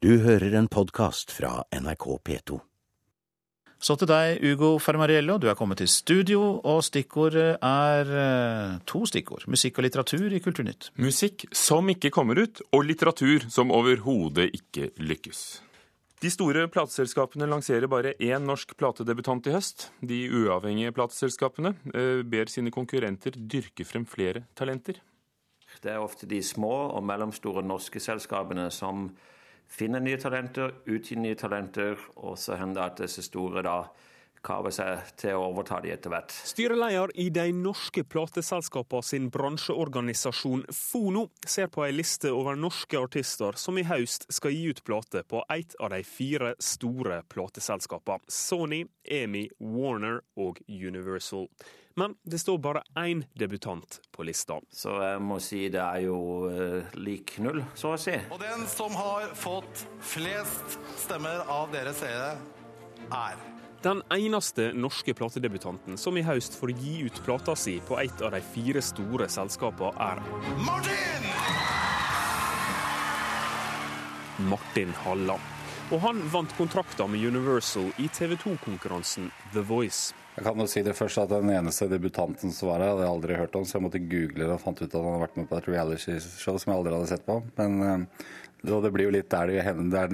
Du hører en podkast fra NRK P2. Så til deg, Ugo Fermariello. Du er kommet til studio, og stikkordet er eh, to stikkord. Musikk og litteratur i Kulturnytt. Musikk som ikke kommer ut, og litteratur som overhodet ikke lykkes. De store plateselskapene lanserer bare én norsk platedebutant i høst. De uavhengige plateselskapene eh, ber sine konkurrenter dyrke frem flere talenter. Det er ofte de små og mellomstore norske selskapene som finner nye talenter, utgi nye talenter, og så hender det at disse store da kaver seg til å overta de etter hvert. Styreleder i de norske plateselskapene sin bransjeorganisasjon Fono ser på ei liste over norske artister som i høst skal gi ut plate på ett av de fire store plateselskapene Sony, EMI, Warner og Universal. Men det står bare én debutant på lista. Så jeg må si det er jo uh, lik null, så å si. Og den som har fått flest stemmer av dere seere, er den eneste norske platedebutanten som i høst får gi ut plata si på et av de fire store selskapene, er Martin! Martin Halla. Og han vant kontrakta med Universal i TV 2-konkurransen The Voice. Jeg kan jo si det først at Den eneste debutanten som var her, hadde jeg aldri hørt om, så jeg måtte google det og fant ut at han hadde vært med på et reality-show som jeg aldri hadde sett på. Men eh, det blir jo litt der de hender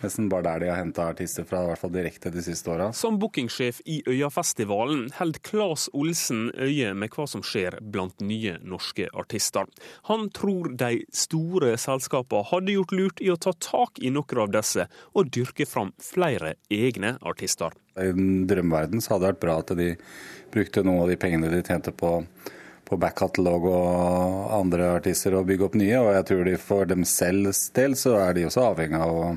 nesten bare der de har henta artister fra, i hvert fall direkte de siste åra. Som bookingsjef i Øyafestivalen holder Claes Olsen øye med hva som skjer blant nye norske artister. Han tror de store selskapene hadde gjort lurt i å ta tak i noen av disse, og dyrke fram flere egne artister. I en drømmeverden så hadde det vært bra at de brukte noen av de pengene de tjente på på backkatalog og andre artister og bygge opp nye. Og jeg tror de for dem selv del så er de også avhengig av å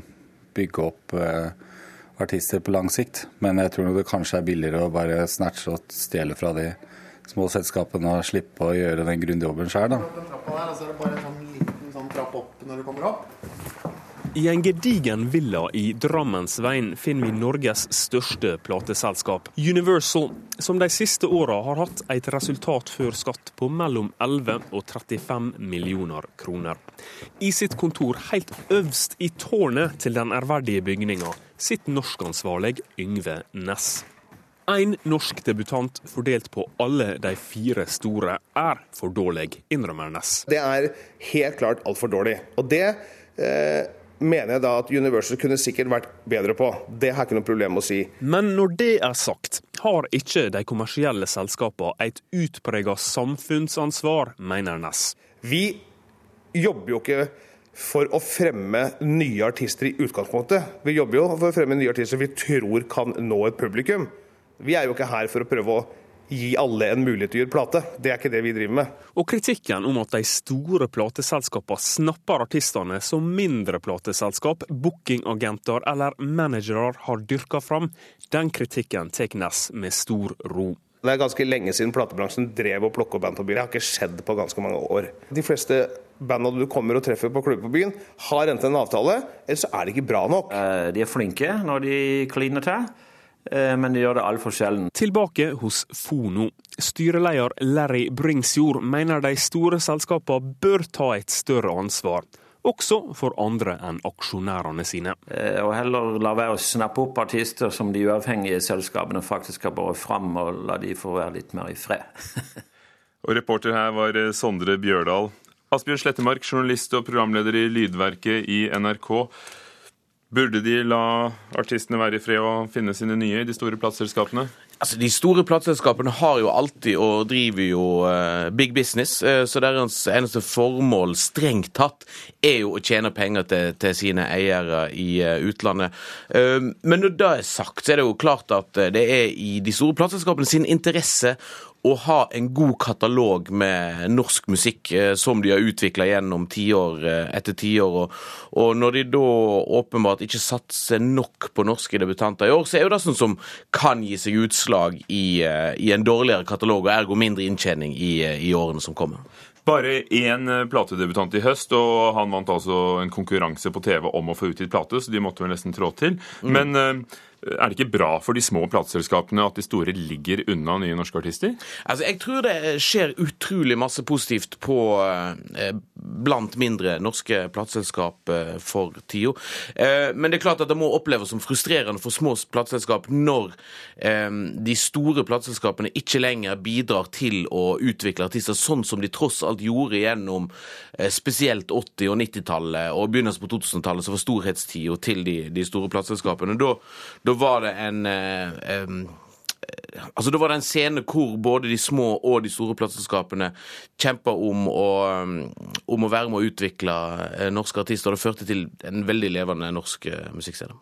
bygge opp eh, artister på lang sikt. Men jeg tror det kanskje er billigere å bare snatche og stjele fra de små selskapene og slippe å gjøre den grundige jobben sjøl. Der, altså er det bare en sånn liten sånn trapp opp når du kommer opp. I en gedigen villa i Drammensveien finner vi Norges største plateselskap, Universal, som de siste åra har hatt et resultat før skatt på mellom 11 og 35 millioner kroner. I sitt kontor helt øvst i tårnet til den ærverdige bygninga sitter norskansvarlig Yngve Næss. Én norsk debutant fordelt på alle de fire store er for dårlig, innrømmer Næss. Det er helt klart altfor dårlig. Og det eh, mener jeg da at Universal kunne sikkert vært bedre på. Det har jeg ikke noe problem å si. Men når det er sagt, har ikke de kommersielle selskapene et utprega samfunnsansvar, mener Ness. Vi jobber jo ikke for å fremme nye artister i utgangspunktet. Vi jobber jo for å fremme nye artister vi tror kan nå et publikum. Vi er jo ikke her for å prøve å gi alle en mulighet til å gjøre plate. Det er ikke det vi driver med. Og kritikken om at de store plateselskapene snapper artistene som mindre plateselskap, bookingagenter eller managere har dyrka fram, den kritikken tar Ness med stor ro. Det er ganske lenge siden platebransjen drev og plukka band på byen. Det har ikke skjedd på ganske mange år. De fleste bandene du kommer og treffer på klubber på byen, har enten en avtale, eller så er det ikke bra nok. Eh, de er flinke når de kliner til. Eh, men de gjør det altfor sjelden. Tilbake hos Fono. Styreleder Larry Bringsjord mener de store selskapene bør ta et større ansvar. Også for andre enn aksjonærene sine. Eh, og heller la være å snappe opp artister som de uavhengige selskapene faktisk har båret fram, og la de få være litt mer i fred. og reporter her var eh, Sondre Bjørdal. Asbjørn Slettemark, journalist og programleder i Lydverket i NRK. Burde de la artistene være i fred og finne sine nye i de store plateselskapene? Altså, De store plateselskapene har jo alltid og driver jo uh, big business, uh, så deres eneste formål strengt tatt er jo å tjene penger til, til sine eiere i uh, utlandet. men når det er sagt, så er det jo klart at det er i de store plateselskapene sin interesse å ha en god katalog med norsk musikk eh, som de har utvikla gjennom tiår eh, etter tiår. Og, og når de da åpenbart ikke satser nok på norske debutanter i år, så er jo det sånn som kan gi seg utslag i, eh, i en dårligere katalog, og ergo mindre inntjening i, i årene som kommer. Bare én platedebutant i høst, og han vant altså en konkurranse på TV om å få utgitt plate, så de måtte vel nesten trå til. Mm. Men er det ikke bra for de små plateselskapene at de store ligger unna nye norske artister? Altså, Jeg tror det skjer utrolig masse positivt på, eh, blant mindre norske plateselskap for tida. Men det er klart at det må oppleves som frustrerende for små plateselskap når de store plateselskapene ikke lenger bidrar til å utvikle artister sånn som de tross alt gjorde gjennom spesielt 80- og 90-tallet og begynnelsen på 2000-tallet, som var storhetstida til de, de store plateselskapene. Da, da, var det en eh, Altså, Da var det en scene hvor både de små og de store plateselskapene kjempa om, om, å være med å utvikle eh, norske artister. Det førte til en veldig levende norsk eh, musikkscene.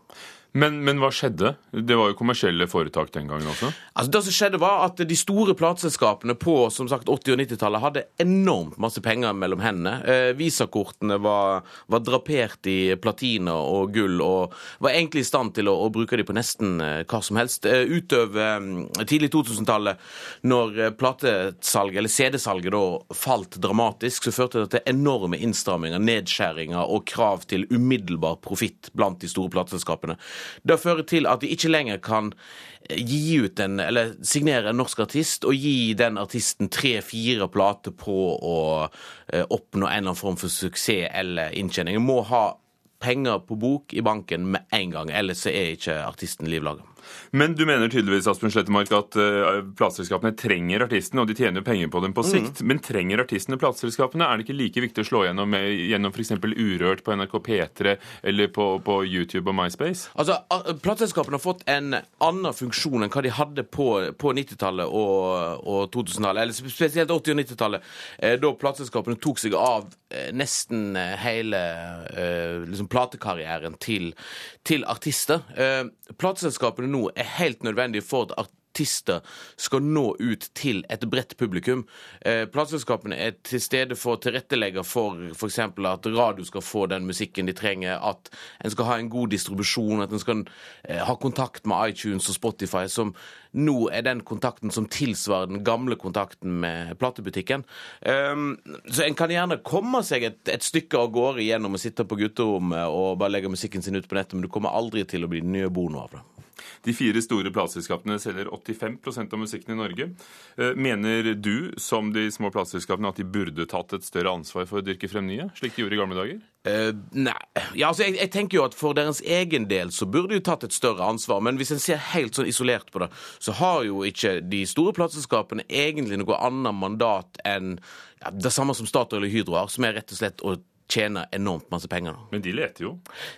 Men, men, hva skjedde? Det var jo kommersielle foretak den gangen også? Altså Det som skjedde var at De store plateselskapene på som sagt 80- og 90-tallet hadde enormt masse penger mellom hendene. Eh, Visakortene var, var, drapert i platiner og gull og var egentlig i stand til å, å bruke dem på nesten eh, hva som helst. Eh, utover eh, tidlig 2000-tallet, når eh, platesalget, eller CD-salget, da falt dramatisk, så førte det til enorme innstramminger, nedskjæringer og krav til umiddelbar profitt blant de store plateselskapene. Det fører til at vi ikke lenger kan eh, gi ut en, eller signere en norsk artist og gi den artisten tre-fire plater på å eh, oppnå en eller annen form for suksess eller inntjening. Vi må ha penger på bok i banken med en gang, ellers er ikke artisten liv laga. Men du mener tydeligvis Asbjørn Slettemark, at uh, plateselskapene trenger artistene, og de tjener penger på dem på sikt. Mm. Men trenger artistene plateselskapene? Er det ikke like viktig å slå gjennom gjennom f.eks. Urørt på NRK P3 eller på, på YouTube og MySpace? Altså, Plateselskapene har fått en annen funksjon enn hva de hadde på, på 90-tallet og, og 2000-tallet, eller spesielt 80- og 90-tallet, eh, da plateselskapene tok seg av eh, nesten hele liksom, platekarrieren til, til artister. Plateselskapene nå er helt nødvendig for at artister skal nå ut til et bredt publikum. Eh, plateselskapene er til stede for å tilrettelegge for f.eks. at radio skal få den musikken de trenger, at en skal ha en god distribusjon, at en skal eh, ha kontakt med iTunes og Spotify, som nå er den kontakten som tilsvarer den gamle kontakten med platebutikken. Um, så en kan gjerne komme seg et, et stykke av gårde gjennom å sitte på gutterommet og bare legge musikken sin ut på nettet, men du kommer aldri til å bli den nye bono av det. De fire store plateselskapene selger 85% av musikken i Norge. Eh, mener du, som de små plateselskapene, at de burde tatt et større ansvar for å dyrke frem nye, slik de gjorde i gamle dager? Uh, nei. Ja, altså, jeg, jeg, tenker jo at For deres egen del så burde de tatt et større ansvar. Men hvis en ser helt sånn isolert på det, så har jo ikke de store plateselskapene egentlig noe annet mandat enn ja, det samme som Statoil og Hydro har, som er rett og slett å tjener enormt masse penger. Men de leter jo.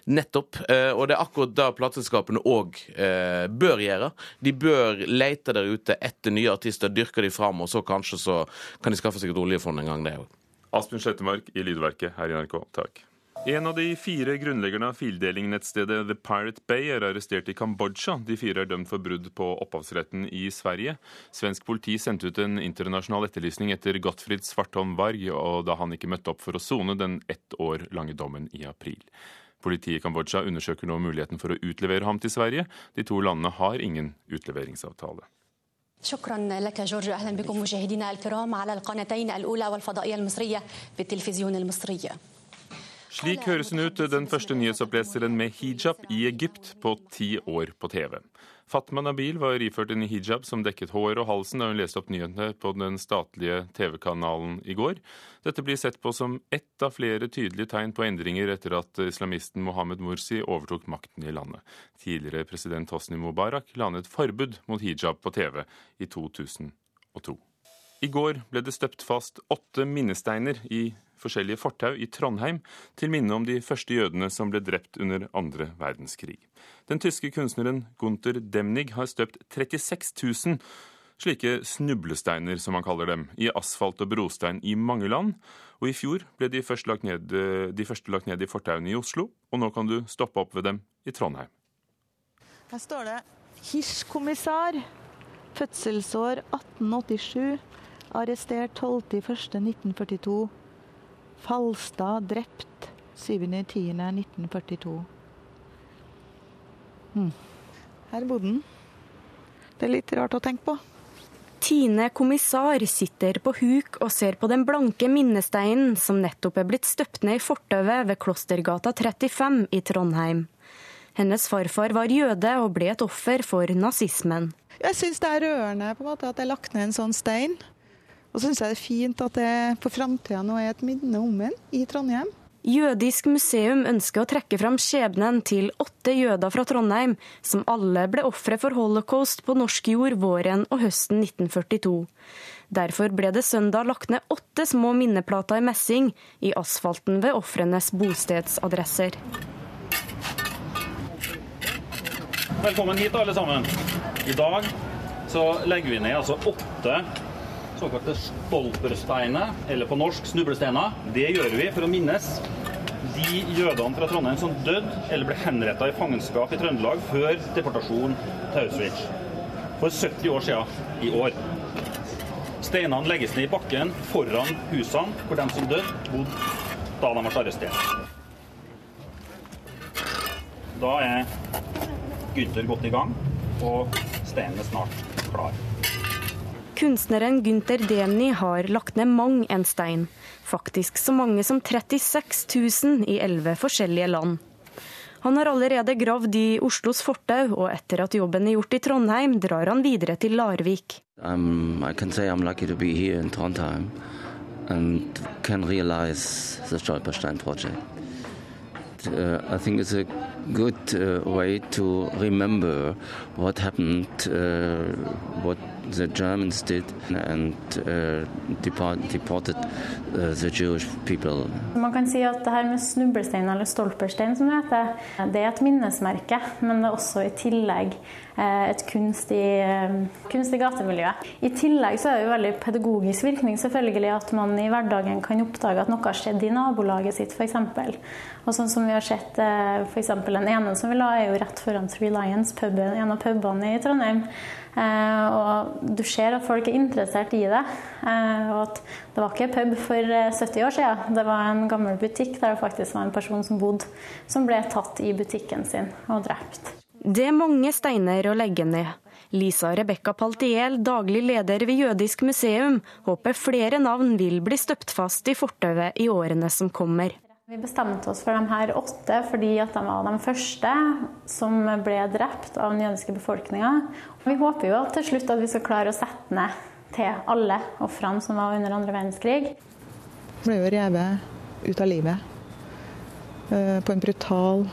Nettopp. Eh, og det er akkurat det plateselskapene òg eh, bør gjøre. De bør lete der ute etter nye artister, dyrke de fram, og så kanskje så kan de skaffe seg et oljefond en gang, det òg. Asbjørn Slettemark i Lydverket her i NRK, takk. En av de fire grunnleggerne av fildelingnettstedet The Pirate Bay er arrestert i Kambodsja. De fire er dømt for brudd på opphavsretten i Sverige. Svensk politi sendte ut en internasjonal etterlysning etter Gottfried Svartholm Varg, og da han ikke møtte opp for å sone den ett år lange dommen i april. Politiet i Kambodsja undersøker nå muligheten for å utlevere ham til Sverige. De to landene har ingen utleveringsavtale. شكرا لك جورج اهلا بكم مشاهدينا الكرام على القناتين الاولى والفضائيه المصريه بالتلفزيون المصري slik høres hun ut, den første nyhetsoppleseren med hijab i Egypt på ti år på TV. Fatma Nabil var iført en hijab som dekket hår og halsen da hun leste opp nyhetene på den statlige TV-kanalen i går. Dette blir sett på som ett av flere tydelige tegn på endringer etter at islamisten Mohammed Mursi overtok makten i landet. Tidligere president Hosni Mubarak la ned forbud mot hijab på TV i 2002. I går ble det støpt fast åtte minnesteiner i forskjellige fortau i Trondheim til minne om de første jødene som ble drept under andre verdenskrig. Den tyske kunstneren Gunther Demnig har støpt 36 000 slike snublesteiner, som han kaller dem, i asfalt og brostein i mange land. Og i fjor ble de, lagt ned, de første lagt ned i fortauene i Oslo, og nå kan du stoppe opp ved dem i Trondheim. Her står det 'Hirsch-kommissar'. Fødselsår 1887. Arrestert 12.1.1942. Falstad drept 7.10.1942. Hmm. Her bodde han. Det er litt rart å tenke på. Tine kommissar sitter på huk og ser på den blanke minnesteinen som nettopp er blitt støpt ned i fortauet ved Klostergata 35 i Trondheim. Hennes farfar var jøde og ble et offer for nazismen. Jeg syns det er rørende på en måte at det er lagt ned en sånn stein. Og så syns jeg det er fint at det for framtida nå er et minne om den i Trondheim. Jødisk museum ønsker å trekke fram skjebnen til åtte jøder fra Trondheim, som alle ble ofre for holocaust på norsk jord våren og høsten 1942. Derfor ble det søndag lagt ned åtte små minneplater i messing i asfalten ved ofrenes bostedsadresser. Velkommen hit, alle sammen. I dag så legger vi ned altså åtte såkalte stolpersteiner, eller på norsk snublesteiner. Det gjør vi for å minnes de jødene fra Trondheim som døde eller ble henrettet i fangenskap i Trøndelag før deportasjon til Auschwitz. For 70 år siden i år. Steinene legges ned i bakken foran husene hvor de som døde, bodde da de ble arrestert. Da er Gynter godt i gang, og steinen er snart klar. Kunstneren Gunther Demny har lagt ned mang en stein. Faktisk så mange som 36 000 i elleve forskjellige land. Han har allerede gravd i Oslos fortau, og etter at jobben er gjort i Trondheim, drar han videre til Larvik. Um, I can say I'm lucky to be here in Trondheim and can realize the Stolperstein project. Uh, I think it's a good uh, way to remember what happened, uh, what the Germans did, and uh, deport, deported uh, the Jewish people. Man kan si at det her med snublestein eller stolperstein, som det heter, det er et minnesmerke, men det er også i tillegg eh, et kunstig, kunstig gatemiljø. i tillegg så er det jo veldig pedagogisk virkning selvfølgelig at man i hverdagen kan oppdage at noe har skjedd i nabolaget sitt, f.eks. Og sånn som vi har sett eh, f.eks. den ene som vi la, er jo rett foran Three Lions, puben, en av pubene i Trondheim. Eh, og du ser at folk er interessert i det. Eh, og at det var ikke pub for 70 eh, år siden. Det var en gammel butikk der det faktisk var en person som bodde, som ble tatt i butikken sin og drept. Det er mange steiner å legge ned. Lisa Rebekka Paltiel, daglig leder ved Jødisk museum, håper flere navn vil bli støpt fast i fortauet i årene som kommer. Vi bestemte oss for de her åtte fordi at de var de første som ble drept av den jødiske befolkninga. Vi håper jo til slutt at vi skal klare å sette ned til alle ofrene som var under andre verdenskrig. Ble jo revet ut av livet eh, på en brutal,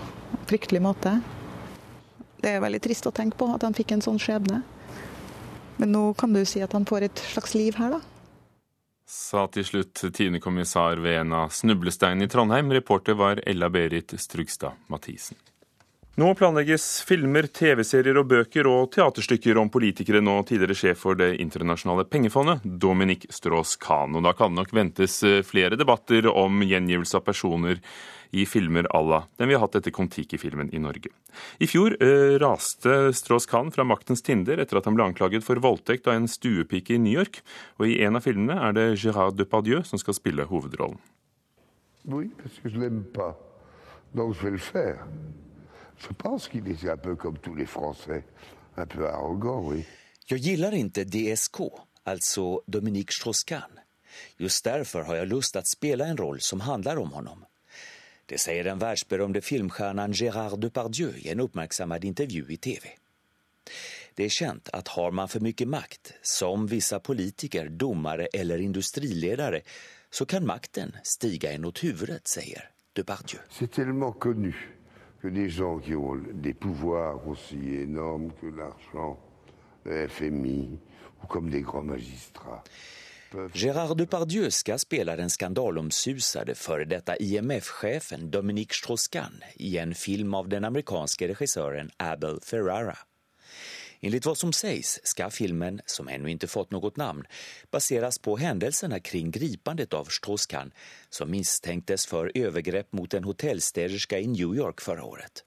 fryktelig måte. Det er veldig trist å tenke på at han fikk en sånn skjebne. Men nå kan du si at han får et slags liv her, da sa til slutt en av snublesteinene i Trondheim. Reporter var Ella-Berit Strugstad Mathisen. Nå planlegges filmer, TV-serier og bøker og teaterstykker om politikere nå tidligere sjef for Det internasjonale pengefondet, Dominic Strauss-Kahn. Og da kan det nok ventes flere debatter om gjengivelse av personer i filmer à la den vi har hatt etter Kon-Tiki-filmen i Norge. I fjor eh, raste Strauss-Kahn fra maktens tinder etter at han ble anklaget for voldtekt av en stuepike i New York, og i en av filmene er det Gérard Depardieu som skal spille hovedrollen. Oui, parce que je l'aime pas. Donc je vais le. Je pense qu'il était un peu comme tous les Français, un peu arrogant, oui. Jag gillar inte DSK, alltså Dominique Strauss-Kahn. Just därför har jag lust att spela en roll som handlar om honom. Det säger den världsberömde filmstjärnan Gérard Depardieu i en uppmärksammad intervju i tv. Det är känt att har man för mycket makt, som vissa politiker, domare eller industriledare, så kan makten stiga en åt huvudet, säger Depardieu. C'est tellement connu que des gens qui ont des pouvoirs aussi énormes que l'argent, le FMI, ou comme des grands magistrats, Gérard Depardieu ska spela den skandalomsusade före detta IMF-chefen Dominique Strauss-Kahn i en film av den amerikanske regissören Abel Ferrara. Enligt vad som sägs ska filmen, som ännu inte fått något namn, baseras på händelserna kring gripandet av Strauss-Kahn som misstänktes för övergrepp mot en hotellstäderska i New York förra året.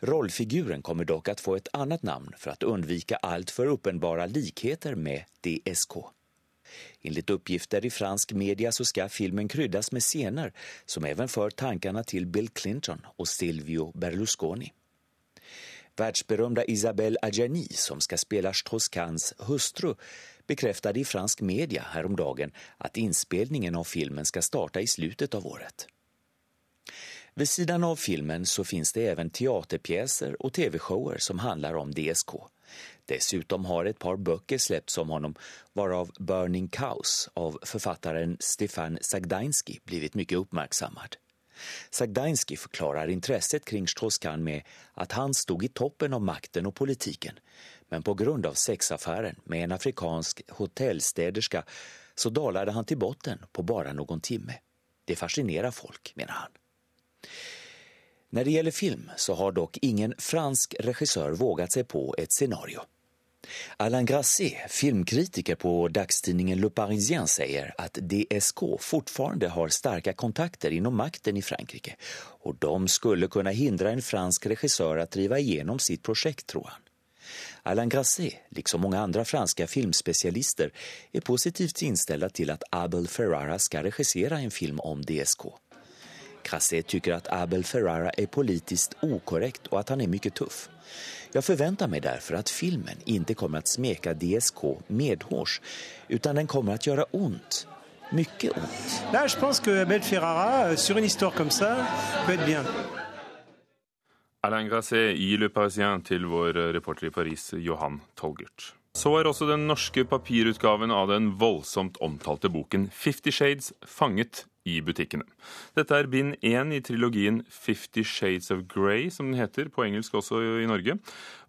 Rollfiguren kommer dock att få ett annat namn för att undvika allt för uppenbara likheter med DSK. Enligt uppgifter i fransk media så ska filmen kryddas med scener som även för tankarna till Bill Clinton och Silvio Berlusconi. Världsberömda Isabelle Adjani, som ska spela Strauss-Kahns hustru, bekräftade i fransk media häromdagen att inspelningen av filmen ska starta i slutet av året. Vid sidan av filmen så finns det även teaterpjäser och tv-shower som handlar om DSK. Dessutom har et par böcker släppts om honom, varav Burning Cows av författaren Stefan Sagdainski blivit mycket uppmärksammad. Sagdainski forklarer intresset kring Strauss-Kahn med at han stod i toppen av makten og politiken, men på grund av sexaffären med en afrikansk hotellstäderska så dalade han til botten på bare noen timme. Det fascinerer folk, mener han. Når det gjelder film så har dock ingen fransk regissør vågat seg på et scenario. Alain Grasset, filmkritiker på dagstidningen Le Parisien, sier at DSK fortfarande har sterke kontakter innom makten i Frankrike og de skulle kunne hindre en fransk regissør å drive igjennom sitt prosjekt, tror han. Alain Grasset, liksom mange andre franske filmspesialister, er positivt innstilt til at Abel Ferrara skal regissere en film om DSK. Grasset syns at Abel Ferrara er politisk ukorrekt og at han er mye tøff. Jeg forventer meg derfor at filmen ikke kommer til å smeke DSK medhårs, utan den kommer til å gjøre ondt. Mye ondt. Là, je pense que Abel Ferrara, euh, sur une histoire comme ça, peut être bien. Alain Grasset i Le Parisien til vår reporter i Paris, Johan Tolgert. Så er også den norske papirutgaven av den voldsomt omtalte boken Fifty Shades fanget i butikkene. Dette er bind én i trilogien Fifty Shades of Grey, som den heter, på engelsk også i Norge.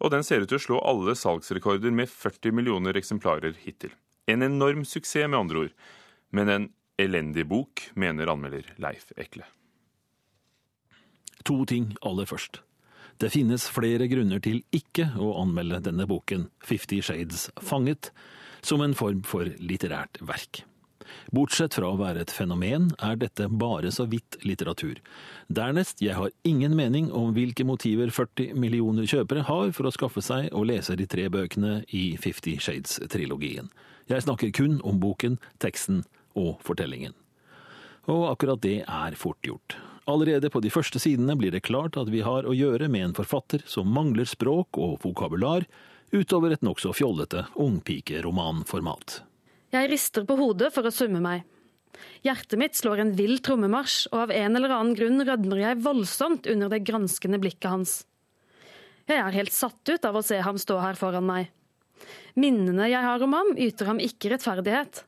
Og den ser ut til å slå alle salgsrekorder med 40 millioner eksemplarer hittil. En enorm suksess, med andre ord. Men en elendig bok, mener anmelder Leif Ekle. To ting aller først. Det finnes flere grunner til ikke å anmelde denne boken, Fifty Shades Fanget, som en form for litterært verk. Bortsett fra å være et fenomen, er dette bare så vidt litteratur. Dernest, jeg har ingen mening om hvilke motiver 40 millioner kjøpere har for å skaffe seg og lese de tre bøkene i Fifty Shades-trilogien. Jeg snakker kun om boken, teksten og fortellingen. Og akkurat det er fort gjort. Allerede på de første sidene blir det klart at vi har å gjøre med en forfatter som mangler språk og vokabular, utover et nokså fjollete ungpikeromanformat. Jeg rister på hodet for å summe meg. Hjertet mitt slår en vill trommemarsj, og av en eller annen grunn rødmer jeg voldsomt under det granskende blikket hans. Jeg er helt satt ut av å se ham stå her foran meg. Minnene jeg har om ham, yter ham ikke rettferdighet.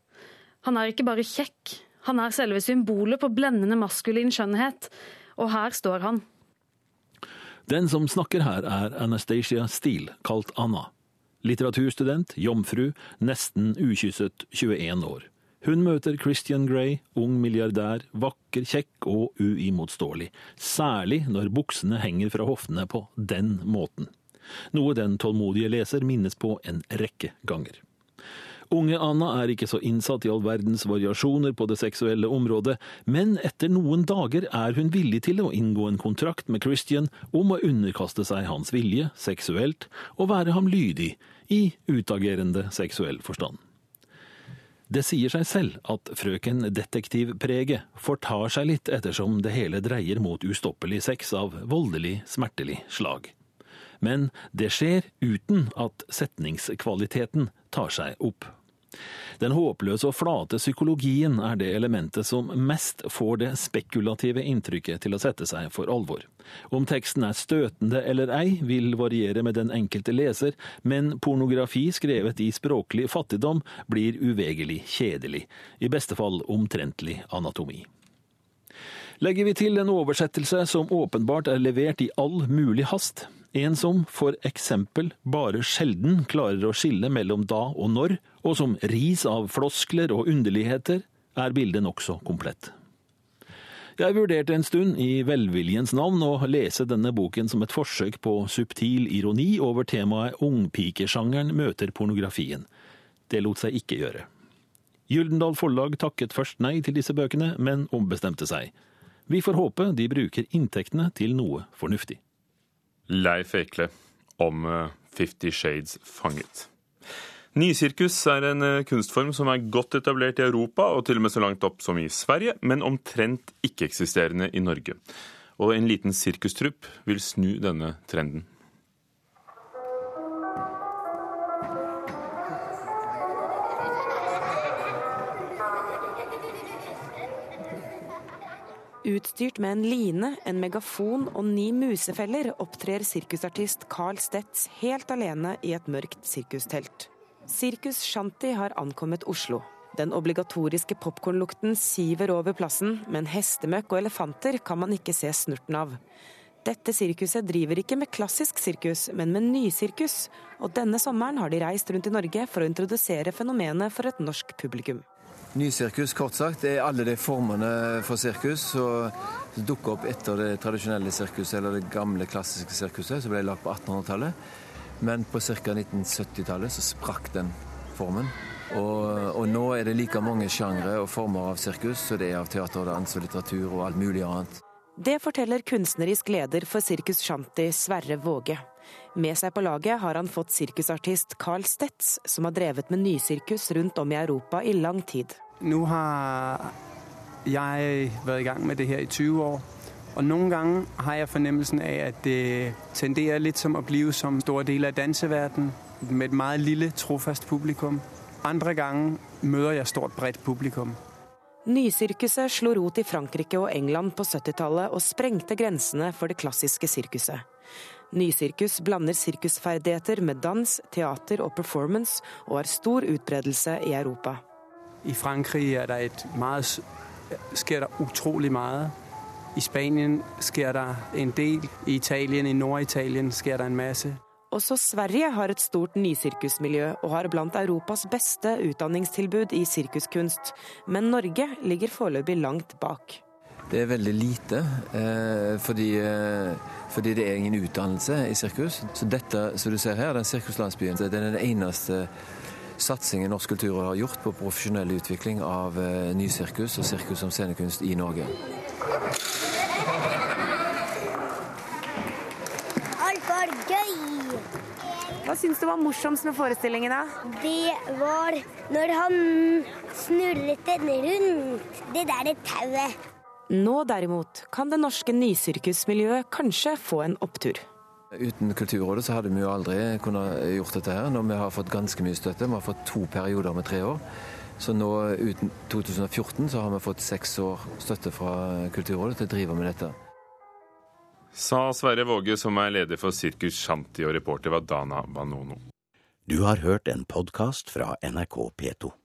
Han er ikke bare kjekk, han er selve symbolet på blendende maskulin skjønnhet, og her står han. Den som snakker her, er Anastacia Steele, kalt Anna. Litteraturstudent, jomfru, nesten ukysset 21 år. Hun møter Christian Grey, ung milliardær, vakker, kjekk og uimotståelig, særlig når buksene henger fra hoftene på den måten. Noe den tålmodige leser minnes på en rekke ganger. Unge Anna er ikke så innsatt i all verdens variasjoner på det seksuelle området, men etter noen dager er hun villig til å inngå en kontrakt med Christian om å underkaste seg hans vilje seksuelt og være ham lydig i utagerende seksuell forstand. Det sier seg selv at frøken Detektivpreget fortar seg litt ettersom det hele dreier mot ustoppelig sex av voldelig, smertelig slag. Men det skjer uten at setningskvaliteten tar seg opp. Den håpløse og flate psykologien er det elementet som mest får det spekulative inntrykket til å sette seg for alvor. Om teksten er støtende eller ei, vil variere med den enkelte leser, men pornografi skrevet i språklig fattigdom blir uvegelig kjedelig, i beste fall omtrentlig anatomi. Legger vi til en oversettelse som åpenbart er levert i all mulig hast, en som for eksempel bare sjelden klarer å skille mellom da og når, og som ris av floskler og underligheter, er bildet nokså komplett. Jeg vurderte en stund i velviljens navn å lese denne boken som et forsøk på subtil ironi over temaet ungpikesjangeren møter pornografien. Det lot seg ikke gjøre. Gyldendal Forlag takket først nei til disse bøkene, men ombestemte seg. Vi får håpe de bruker inntektene til noe fornuftig. Leif Ekle om eh, Fifty Shades Fanget. Nysirkus er en eh, kunstform som er godt etablert i Europa, og til og med så langt opp som i Sverige, men omtrent ikke-eksisterende i Norge. Og en liten sirkustrupp vil snu denne trenden. Utstyrt med en line, en megafon og ni musefeller opptrer sirkusartist Carl Stetz helt alene i et mørkt sirkustelt. Sirkus Shanti har ankommet Oslo. Den obligatoriske popkornlukten siver over plassen, men hestemøkk og elefanter kan man ikke se snurten av. Dette sirkuset driver ikke med klassisk sirkus, men med nysirkus, og denne sommeren har de reist rundt i Norge for å introdusere fenomenet for et norsk publikum. Nysirkus, kort sagt, er alle de formene for sirkus som dukker opp etter det tradisjonelle sirkuset, eller det gamle, klassiske sirkuset, som ble lagd på 1800-tallet. Men på ca. 1970-tallet så sprakk den formen. Og, og, nå er det like mange sjangre og former av sirkus som det er av teater, dans og litteratur og alt mulig annet. Det forteller kunstnerisk leder for Sirkus Shanti, Sverre Våge. Med seg på laget har han fått sirkusartist Carl Stetz, som har drevet med nysirkus rundt om i Europa i lang tid. Nå har jeg vært i gang med det her i 20 år. Og noen ganger har jeg fornemmelsen av at det tenderer litt som å bli som store deler av danseverdenen, med et meget lille, trofast publikum. Andre ganger møter jeg stort, bredt publikum. Nysirkuset slo rot i Frankrike og England på 70-tallet og sprengte grensene for det klassiske sirkuset. Nysirkus blander sirkusferdigheter med dans, teater og performance, og har stor utbredelse i Europa. I Frankrike er det et meget, skjer det utrolig mye. I Spanien skjer det en del. I Italien, i Nord-Italien skjer det en masse. Også Sverige har et stort nysirkusmiljø og har blant Europas beste utdanningstilbud i sirkuskunst, men Norge ligger foreløpig langt bak. Det er veldig lite, eh, fordi, eh, fordi, det er ingen utdannelse i sirkus. Så dette som du ser her, den sirkuslandsbyen, det er den eneste satsingen norsk kultur har gjort på profesjonell utvikling av eh, nysirkus og sirkus som scenekunst i Norge. Alt var gøy. Hva syns du var morsomst med forestillingen? da? Det var når han snurret den rundt det derre tauet. Nå derimot kan det norske nysirkusmiljøet kanskje få en opptur. Uten Kulturrådet så hadde vi jo aldri kunnet gjort dette her. Når vi har fått ganske mye støtte. Vi har fått to perioder med tre år. Så nå uten 2014 så har vi fått seks år støtte fra Kulturrådet til å drive med dette. Sa Sverre Våge, som er leder for Sirkus Shanti, og reporter var Dana Banono. Du har hørt en podkast fra NRK P2.